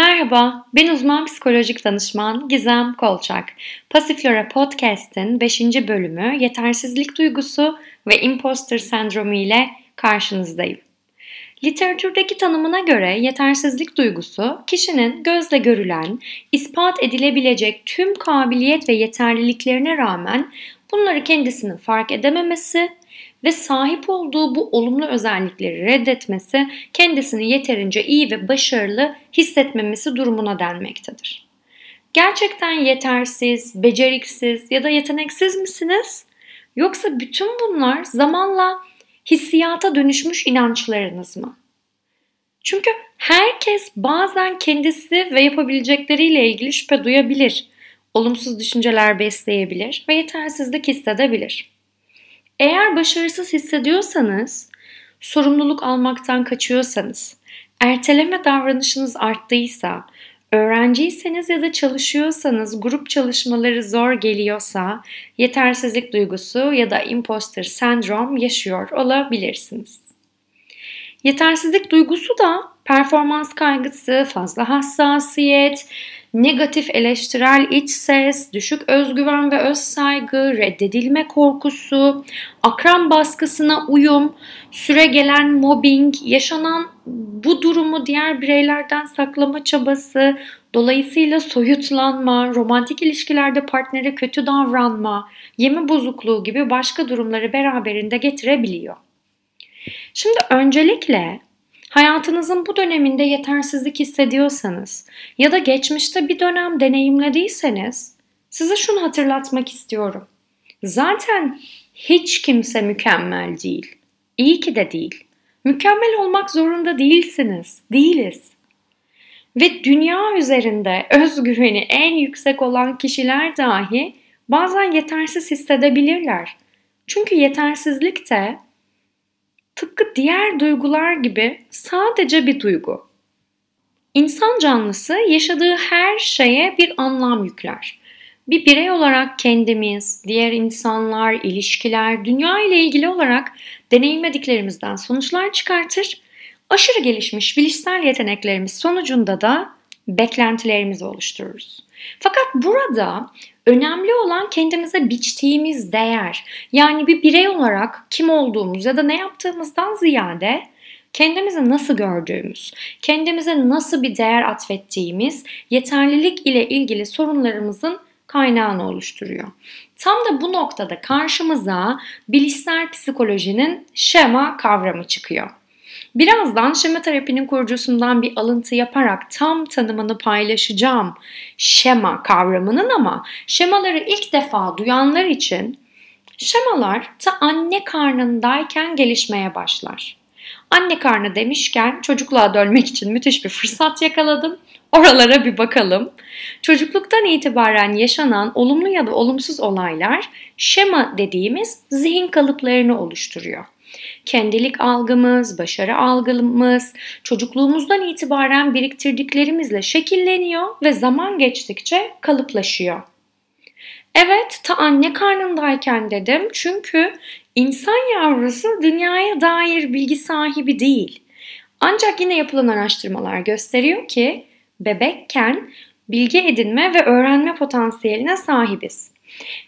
Merhaba, ben uzman psikolojik danışman Gizem Kolçak. Pasiflora Podcast'in 5. bölümü yetersizlik duygusu ve imposter sendromu ile karşınızdayım. Literatürdeki tanımına göre yetersizlik duygusu, kişinin gözle görülen, ispat edilebilecek tüm kabiliyet ve yeterliliklerine rağmen bunları kendisinin fark edememesi ve sahip olduğu bu olumlu özellikleri reddetmesi kendisini yeterince iyi ve başarılı hissetmemesi durumuna denmektedir. Gerçekten yetersiz, beceriksiz ya da yeteneksiz misiniz? Yoksa bütün bunlar zamanla hissiyata dönüşmüş inançlarınız mı? Çünkü herkes bazen kendisi ve yapabilecekleriyle ilgili şüphe duyabilir, olumsuz düşünceler besleyebilir ve yetersizlik hissedebilir. Eğer başarısız hissediyorsanız, sorumluluk almaktan kaçıyorsanız, erteleme davranışınız arttıysa, öğrenciyseniz ya da çalışıyorsanız, grup çalışmaları zor geliyorsa, yetersizlik duygusu ya da imposter sendrom yaşıyor olabilirsiniz. Yetersizlik duygusu da performans kaygısı, fazla hassasiyet, negatif eleştirel iç ses, düşük özgüven ve öz saygı, reddedilme korkusu, akran baskısına uyum, süre gelen mobbing, yaşanan bu durumu diğer bireylerden saklama çabası, dolayısıyla soyutlanma, romantik ilişkilerde partnere kötü davranma, yeme bozukluğu gibi başka durumları beraberinde getirebiliyor. Şimdi öncelikle Hayatınızın bu döneminde yetersizlik hissediyorsanız ya da geçmişte bir dönem deneyimlediyseniz size şunu hatırlatmak istiyorum. Zaten hiç kimse mükemmel değil. İyi ki de değil. Mükemmel olmak zorunda değilsiniz. Değiliz. Ve dünya üzerinde özgüveni en yüksek olan kişiler dahi bazen yetersiz hissedebilirler. Çünkü yetersizlik de tıpkı diğer duygular gibi sadece bir duygu. İnsan canlısı yaşadığı her şeye bir anlam yükler. Bir birey olarak kendimiz, diğer insanlar, ilişkiler, dünya ile ilgili olarak deneyimlediklerimizden sonuçlar çıkartır. Aşırı gelişmiş bilişsel yeteneklerimiz sonucunda da beklentilerimizi oluştururuz. Fakat burada önemli olan kendimize biçtiğimiz değer. Yani bir birey olarak kim olduğumuz ya da ne yaptığımızdan ziyade kendimizi nasıl gördüğümüz, kendimize nasıl bir değer atfettiğimiz yeterlilik ile ilgili sorunlarımızın kaynağını oluşturuyor. Tam da bu noktada karşımıza bilişsel psikolojinin şema kavramı çıkıyor. Birazdan şema terapinin kurucusundan bir alıntı yaparak tam tanımını paylaşacağım şema kavramının ama şemaları ilk defa duyanlar için şemalar ta anne karnındayken gelişmeye başlar. Anne karnı demişken çocukluğa dönmek için müthiş bir fırsat yakaladım. Oralara bir bakalım. Çocukluktan itibaren yaşanan olumlu ya da olumsuz olaylar şema dediğimiz zihin kalıplarını oluşturuyor kendilik algımız, başarı algımız çocukluğumuzdan itibaren biriktirdiklerimizle şekilleniyor ve zaman geçtikçe kalıplaşıyor. Evet, ta anne karnındayken dedim çünkü insan yavrusu dünyaya dair bilgi sahibi değil. Ancak yine yapılan araştırmalar gösteriyor ki bebekken bilgi edinme ve öğrenme potansiyeline sahibiz.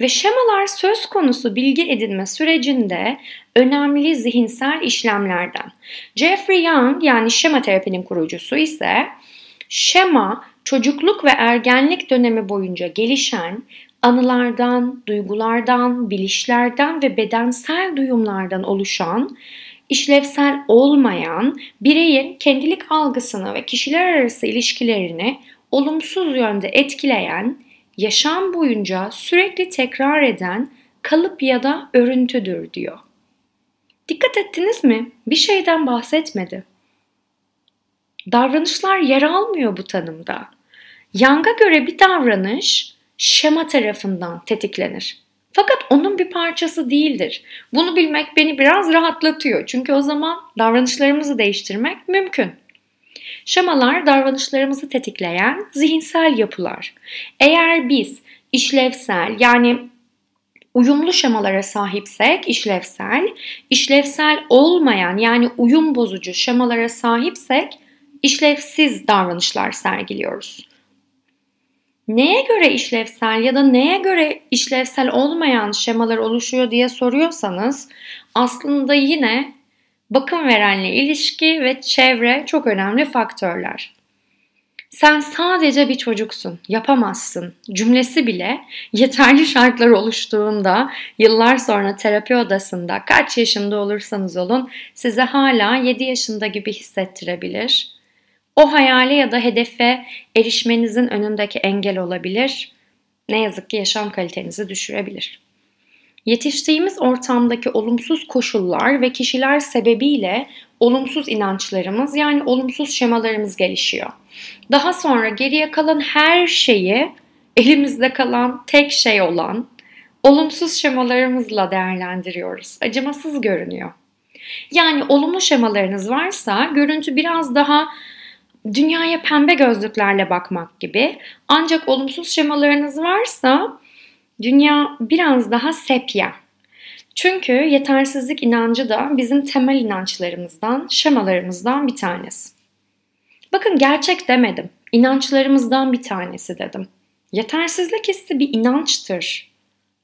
Ve şemalar söz konusu bilgi edinme sürecinde önemli zihinsel işlemlerden. Jeffrey Young yani şema terapinin kurucusu ise şema çocukluk ve ergenlik dönemi boyunca gelişen anılardan, duygulardan, bilişlerden ve bedensel duyumlardan oluşan işlevsel olmayan bireyin kendilik algısını ve kişiler arası ilişkilerini olumsuz yönde etkileyen yaşam boyunca sürekli tekrar eden kalıp ya da örüntüdür diyor. Dikkat ettiniz mi? Bir şeyden bahsetmedi. Davranışlar yer almıyor bu tanımda. Yang'a göre bir davranış şema tarafından tetiklenir. Fakat onun bir parçası değildir. Bunu bilmek beni biraz rahatlatıyor. Çünkü o zaman davranışlarımızı değiştirmek mümkün. Şemalar davranışlarımızı tetikleyen zihinsel yapılar. Eğer biz işlevsel yani uyumlu şemalara sahipsek işlevsel, işlevsel olmayan yani uyum bozucu şemalara sahipsek işlevsiz davranışlar sergiliyoruz. Neye göre işlevsel ya da neye göre işlevsel olmayan şemalar oluşuyor diye soruyorsanız aslında yine bakım verenle ilişki ve çevre çok önemli faktörler. Sen sadece bir çocuksun, yapamazsın cümlesi bile yeterli şartlar oluştuğunda yıllar sonra terapi odasında kaç yaşında olursanız olun size hala 7 yaşında gibi hissettirebilir. O hayale ya da hedefe erişmenizin önündeki engel olabilir. Ne yazık ki yaşam kalitenizi düşürebilir. Yetiştiğimiz ortamdaki olumsuz koşullar ve kişiler sebebiyle olumsuz inançlarımız yani olumsuz şemalarımız gelişiyor. Daha sonra geriye kalan her şeyi elimizde kalan tek şey olan olumsuz şemalarımızla değerlendiriyoruz. Acımasız görünüyor. Yani olumlu şemalarınız varsa görüntü biraz daha dünyaya pembe gözlüklerle bakmak gibi. Ancak olumsuz şemalarınız varsa dünya biraz daha sepya. Çünkü yetersizlik inancı da bizim temel inançlarımızdan, şemalarımızdan bir tanesi. Bakın gerçek demedim. İnançlarımızdan bir tanesi dedim. Yetersizlik hissi bir inançtır.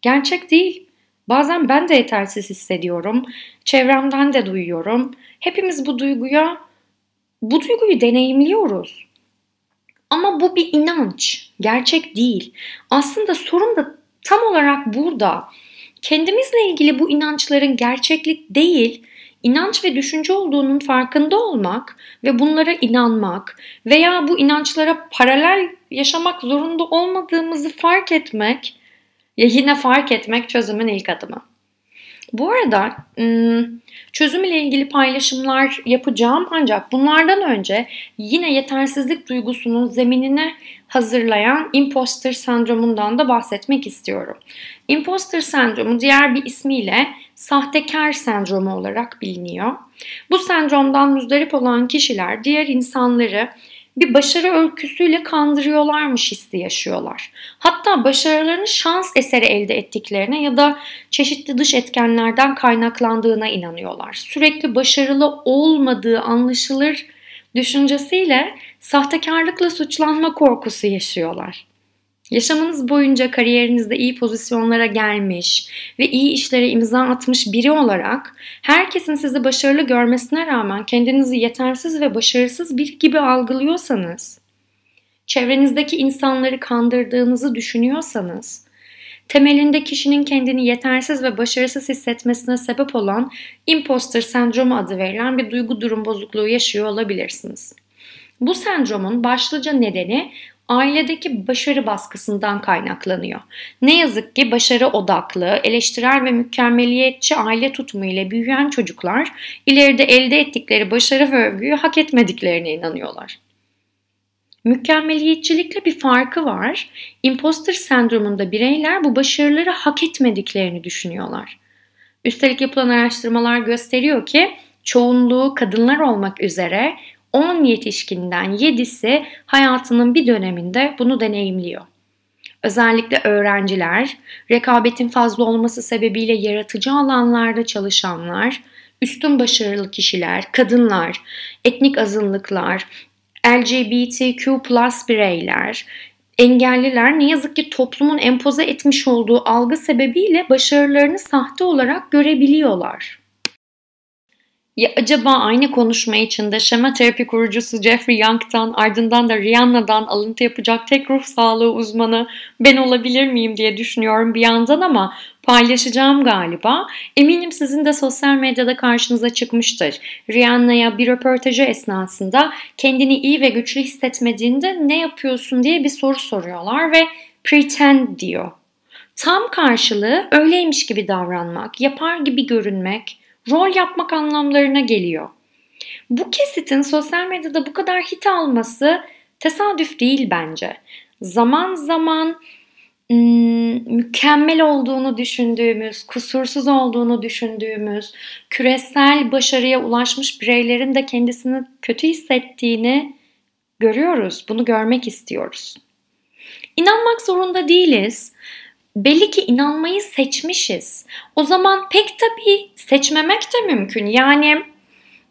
Gerçek değil. Bazen ben de yetersiz hissediyorum. Çevremden de duyuyorum. Hepimiz bu duyguya bu duyguyu deneyimliyoruz. Ama bu bir inanç, gerçek değil. Aslında sorun da tam olarak burada. Kendimizle ilgili bu inançların gerçeklik değil, inanç ve düşünce olduğunun farkında olmak ve bunlara inanmak veya bu inançlara paralel yaşamak zorunda olmadığımızı fark etmek ya yine fark etmek çözümün ilk adımı. Bu arada çözüm ile ilgili paylaşımlar yapacağım ancak bunlardan önce yine yetersizlik duygusunun zeminine hazırlayan imposter sendromundan da bahsetmek istiyorum. Imposter sendromu diğer bir ismiyle sahtekar sendromu olarak biliniyor. Bu sendromdan müzdarip olan kişiler diğer insanları bir başarı öyküsüyle kandırıyorlarmış hissi yaşıyorlar. Hatta başarılarını şans eseri elde ettiklerine ya da çeşitli dış etkenlerden kaynaklandığına inanıyorlar. Sürekli başarılı olmadığı anlaşılır düşüncesiyle sahtekarlıkla suçlanma korkusu yaşıyorlar. Yaşamınız boyunca kariyerinizde iyi pozisyonlara gelmiş ve iyi işlere imza atmış biri olarak herkesin sizi başarılı görmesine rağmen kendinizi yetersiz ve başarısız bir gibi algılıyorsanız, çevrenizdeki insanları kandırdığınızı düşünüyorsanız, temelinde kişinin kendini yetersiz ve başarısız hissetmesine sebep olan imposter sendromu adı verilen bir duygu durum bozukluğu yaşıyor olabilirsiniz. Bu sendromun başlıca nedeni ailedeki başarı baskısından kaynaklanıyor. Ne yazık ki başarı odaklı, eleştirel ve mükemmeliyetçi aile tutumu ile büyüyen çocuklar ileride elde ettikleri başarı ve övgüyü hak etmediklerine inanıyorlar. Mükemmeliyetçilikle bir farkı var. Imposter sendromunda bireyler bu başarıları hak etmediklerini düşünüyorlar. Üstelik yapılan araştırmalar gösteriyor ki çoğunluğu kadınlar olmak üzere 10 yetişkinden 7'si hayatının bir döneminde bunu deneyimliyor. Özellikle öğrenciler, rekabetin fazla olması sebebiyle yaratıcı alanlarda çalışanlar, üstün başarılı kişiler, kadınlar, etnik azınlıklar, LGBTQ bireyler, engelliler ne yazık ki toplumun empoze etmiş olduğu algı sebebiyle başarılarını sahte olarak görebiliyorlar. Ya acaba aynı konuşma içinde şema terapi kurucusu Jeffrey Young'tan ardından da Rihanna'dan alıntı yapacak tek ruh sağlığı uzmanı ben olabilir miyim diye düşünüyorum bir yandan ama paylaşacağım galiba. Eminim sizin de sosyal medyada karşınıza çıkmıştır. Rihanna'ya bir röportajı esnasında kendini iyi ve güçlü hissetmediğinde ne yapıyorsun diye bir soru soruyorlar ve pretend diyor. Tam karşılığı öyleymiş gibi davranmak, yapar gibi görünmek, rol yapmak anlamlarına geliyor. Bu kesitin sosyal medyada bu kadar hit alması tesadüf değil bence. Zaman zaman hmm, mükemmel olduğunu düşündüğümüz, kusursuz olduğunu düşündüğümüz, küresel başarıya ulaşmış bireylerin de kendisini kötü hissettiğini görüyoruz. Bunu görmek istiyoruz. İnanmak zorunda değiliz belli ki inanmayı seçmişiz. O zaman pek tabii seçmemek de mümkün. Yani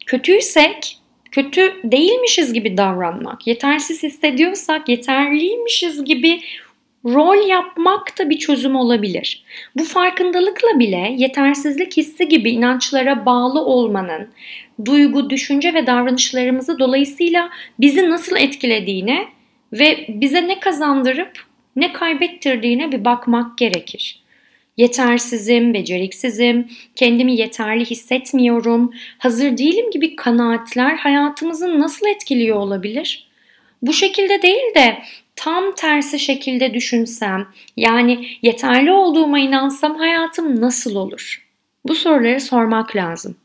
kötüysek, kötü değilmişiz gibi davranmak, yetersiz hissediyorsak yeterliymişiz gibi rol yapmak da bir çözüm olabilir. Bu farkındalıkla bile yetersizlik hissi gibi inançlara bağlı olmanın duygu, düşünce ve davranışlarımızı dolayısıyla bizi nasıl etkilediğine ve bize ne kazandırıp ne kaybettirdiğine bir bakmak gerekir. Yetersizim, beceriksizim, kendimi yeterli hissetmiyorum, hazır değilim gibi kanaatler hayatımızı nasıl etkiliyor olabilir? Bu şekilde değil de tam tersi şekilde düşünsem, yani yeterli olduğuma inansam hayatım nasıl olur? Bu soruları sormak lazım.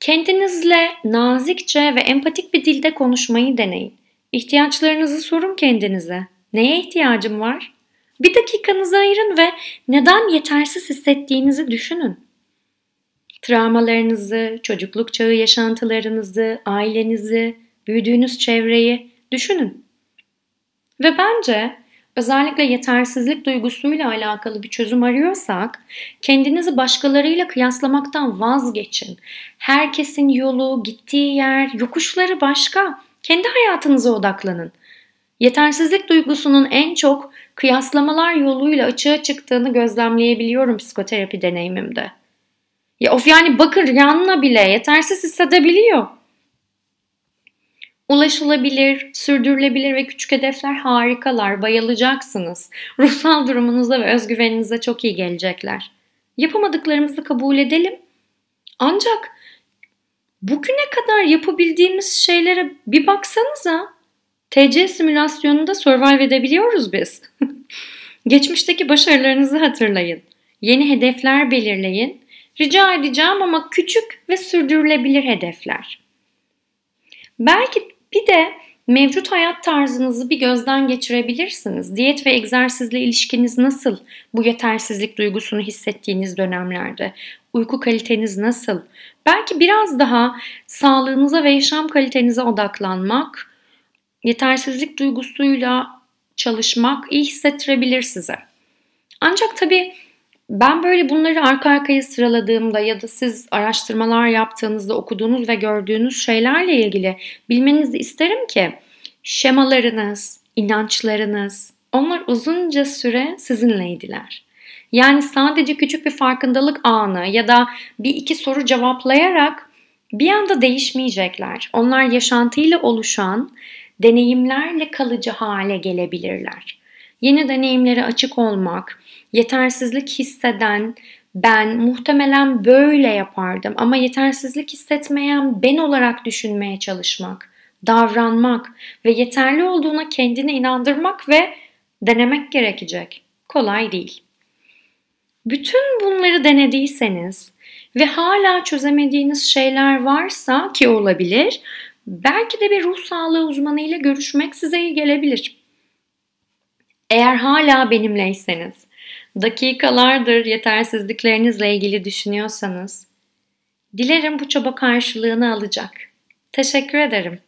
Kendinizle nazikçe ve empatik bir dilde konuşmayı deneyin. İhtiyaçlarınızı sorun kendinize. Neye ihtiyacım var? Bir dakikanızı ayırın ve neden yetersiz hissettiğinizi düşünün. Travmalarınızı, çocukluk çağı yaşantılarınızı, ailenizi, büyüdüğünüz çevreyi düşünün. Ve bence özellikle yetersizlik duygusuyla alakalı bir çözüm arıyorsak kendinizi başkalarıyla kıyaslamaktan vazgeçin. Herkesin yolu, gittiği yer, yokuşları başka. Kendi hayatınıza odaklanın. Yetersizlik duygusunun en çok kıyaslamalar yoluyla açığa çıktığını gözlemleyebiliyorum psikoterapi deneyimimde. Ya of yani bakır yanına bile yetersiz hissedebiliyor. Ulaşılabilir, sürdürülebilir ve küçük hedefler harikalar, bayılacaksınız. Ruhsal durumunuza ve özgüveninize çok iyi gelecekler. Yapamadıklarımızı kabul edelim. Ancak bugüne kadar yapabildiğimiz şeylere bir baksanıza. TC simülasyonunda survive edebiliyoruz biz. Geçmişteki başarılarınızı hatırlayın. Yeni hedefler belirleyin. Rica edeceğim ama küçük ve sürdürülebilir hedefler. Belki bir de mevcut hayat tarzınızı bir gözden geçirebilirsiniz. Diyet ve egzersizle ilişkiniz nasıl? Bu yetersizlik duygusunu hissettiğiniz dönemlerde. Uyku kaliteniz nasıl? Belki biraz daha sağlığınıza ve yaşam kalitenize odaklanmak, yetersizlik duygusuyla çalışmak iyi hissettirebilir size. Ancak tabii ben böyle bunları arka arkaya sıraladığımda ya da siz araştırmalar yaptığınızda okuduğunuz ve gördüğünüz şeylerle ilgili bilmenizi isterim ki şemalarınız, inançlarınız onlar uzunca süre sizinleydiler. Yani sadece küçük bir farkındalık anı ya da bir iki soru cevaplayarak bir anda değişmeyecekler. Onlar yaşantıyla oluşan deneyimlerle kalıcı hale gelebilirler. Yeni deneyimlere açık olmak, yetersizlik hisseden ben muhtemelen böyle yapardım ama yetersizlik hissetmeyen ben olarak düşünmeye çalışmak, davranmak ve yeterli olduğuna kendini inandırmak ve denemek gerekecek. Kolay değil. Bütün bunları denediyseniz ve hala çözemediğiniz şeyler varsa ki olabilir, belki de bir ruh sağlığı uzmanı ile görüşmek size iyi gelebilir. Eğer hala benimleyseniz, dakikalardır yetersizliklerinizle ilgili düşünüyorsanız, dilerim bu çaba karşılığını alacak. Teşekkür ederim.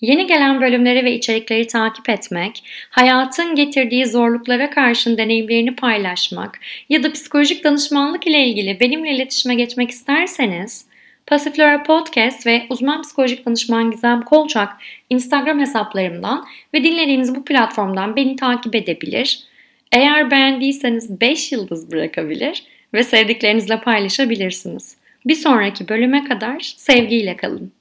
Yeni gelen bölümleri ve içerikleri takip etmek, hayatın getirdiği zorluklara karşın deneyimlerini paylaşmak ya da psikolojik danışmanlık ile ilgili benimle iletişime geçmek isterseniz Pasiflora Podcast ve uzman psikolojik danışman Gizem Kolçak Instagram hesaplarımdan ve dinlediğiniz bu platformdan beni takip edebilir. Eğer beğendiyseniz 5 yıldız bırakabilir ve sevdiklerinizle paylaşabilirsiniz. Bir sonraki bölüme kadar sevgiyle kalın.